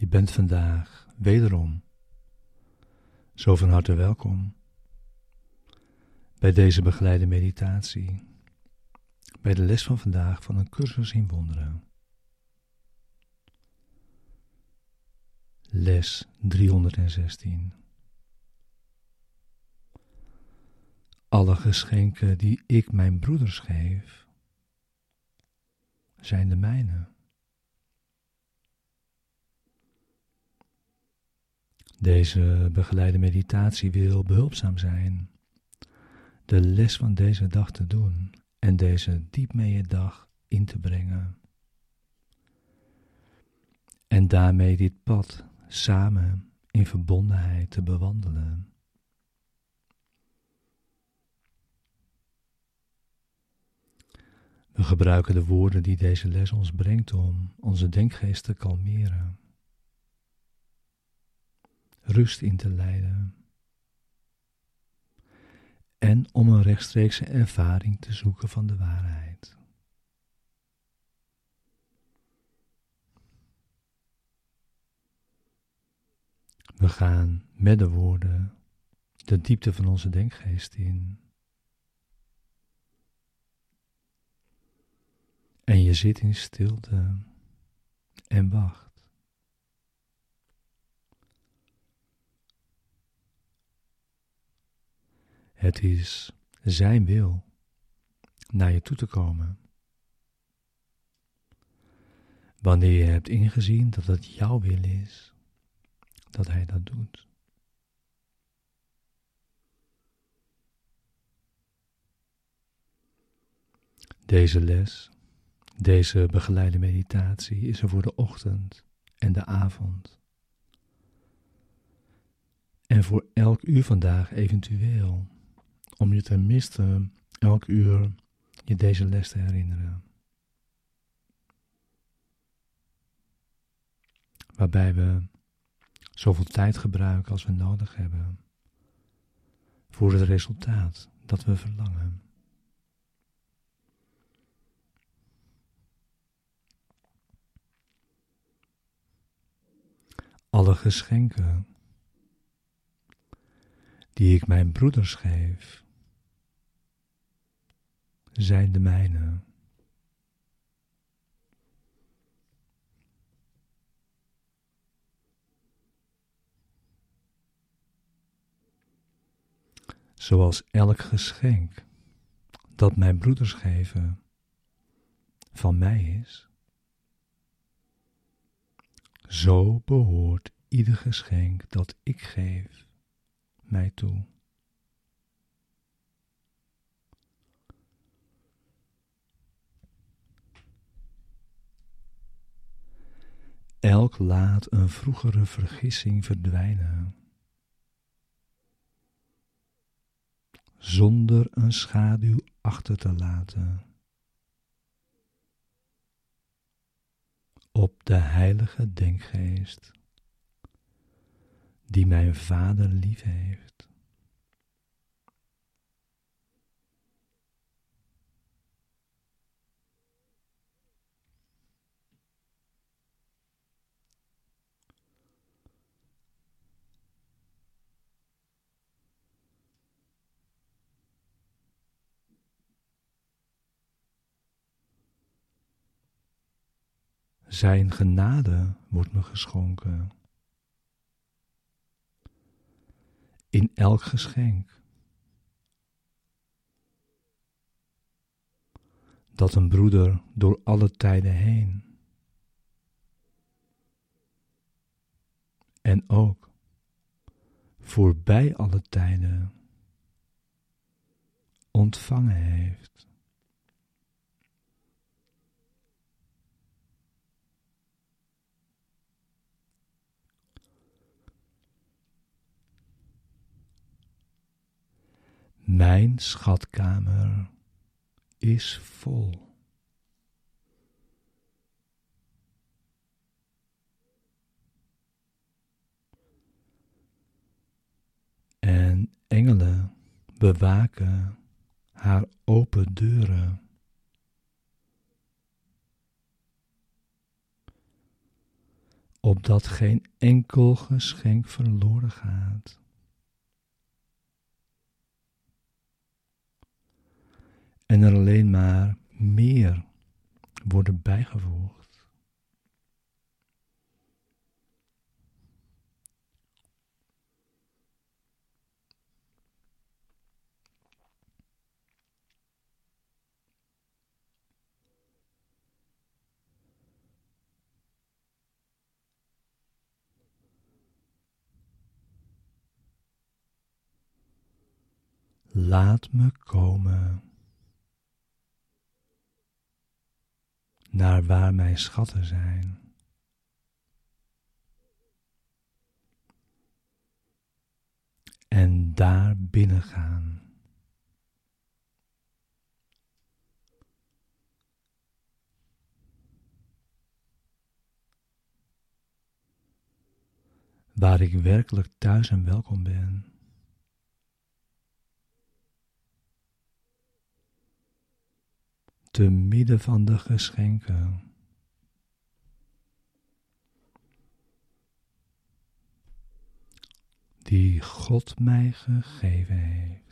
Je bent vandaag wederom zo van harte welkom bij deze begeleide meditatie, bij de les van vandaag van een cursus in wonderen. Les 316. Alle geschenken die ik mijn broeders geef, zijn de mijne. Deze begeleide meditatie wil behulpzaam zijn, de les van deze dag te doen en deze diep mee dag in te brengen. En daarmee dit pad samen in verbondenheid te bewandelen. We gebruiken de woorden die deze les ons brengt om onze denkgeest te kalmeren, rust in te leiden en om een rechtstreekse ervaring te zoeken van de waarheid. We gaan met de woorden de diepte van onze denkgeest in. En je zit in stilte en wacht. Het is Zijn wil naar je toe te komen. Wanneer je hebt ingezien dat het jouw wil is, dat Hij dat doet. Deze les deze begeleide meditatie is er voor de ochtend en de avond. En voor elk uur vandaag eventueel, om je tenminste elk uur je deze les te herinneren. Waarbij we zoveel tijd gebruiken als we nodig hebben voor het resultaat dat we verlangen. alle geschenken die ik mijn broeders geef, zijn de mijne. Zoals elk geschenk dat mijn broeders geven van mij is, zo behoort ieder geschenk dat ik geef mij toe. Elk laat een vroegere vergissing verdwijnen, zonder een schaduw achter te laten. op de heilige denkgeest die mijn Vader lief heeft. Zijn genade wordt me geschonken. In elk geschenk. Dat een broeder door alle tijden heen. En ook voorbij alle tijden ontvangen heeft. Mijn schatkamer is vol. En engelen bewaken haar open deuren. opdat geen enkel geschenk verloren gaat. En er alleen maar meer worden bijgevoegd. Laat me komen naar waar mijn schatten zijn. En daar binnen gaan. Waar ik werkelijk thuis en welkom ben. Te midden van de geschenken. Die God mij gegeven heeft.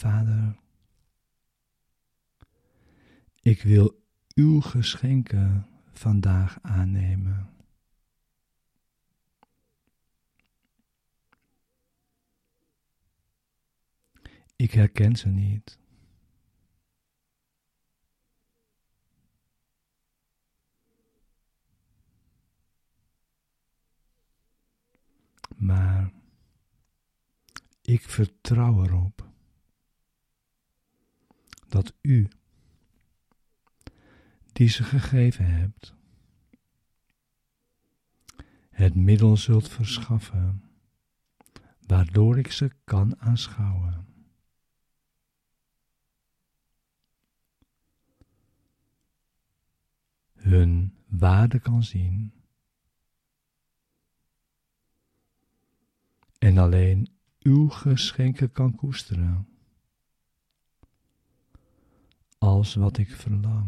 Vader, ik wil uw geschenken vandaag aannemen. Ik herken ze niet. Maar ik vertrouw erop dat u, die ze gegeven hebt, het middel zult verschaffen waardoor ik ze kan aanschouwen. Hun waarde kan zien. En alleen uw geschenken kan koesteren als wat ik verlang.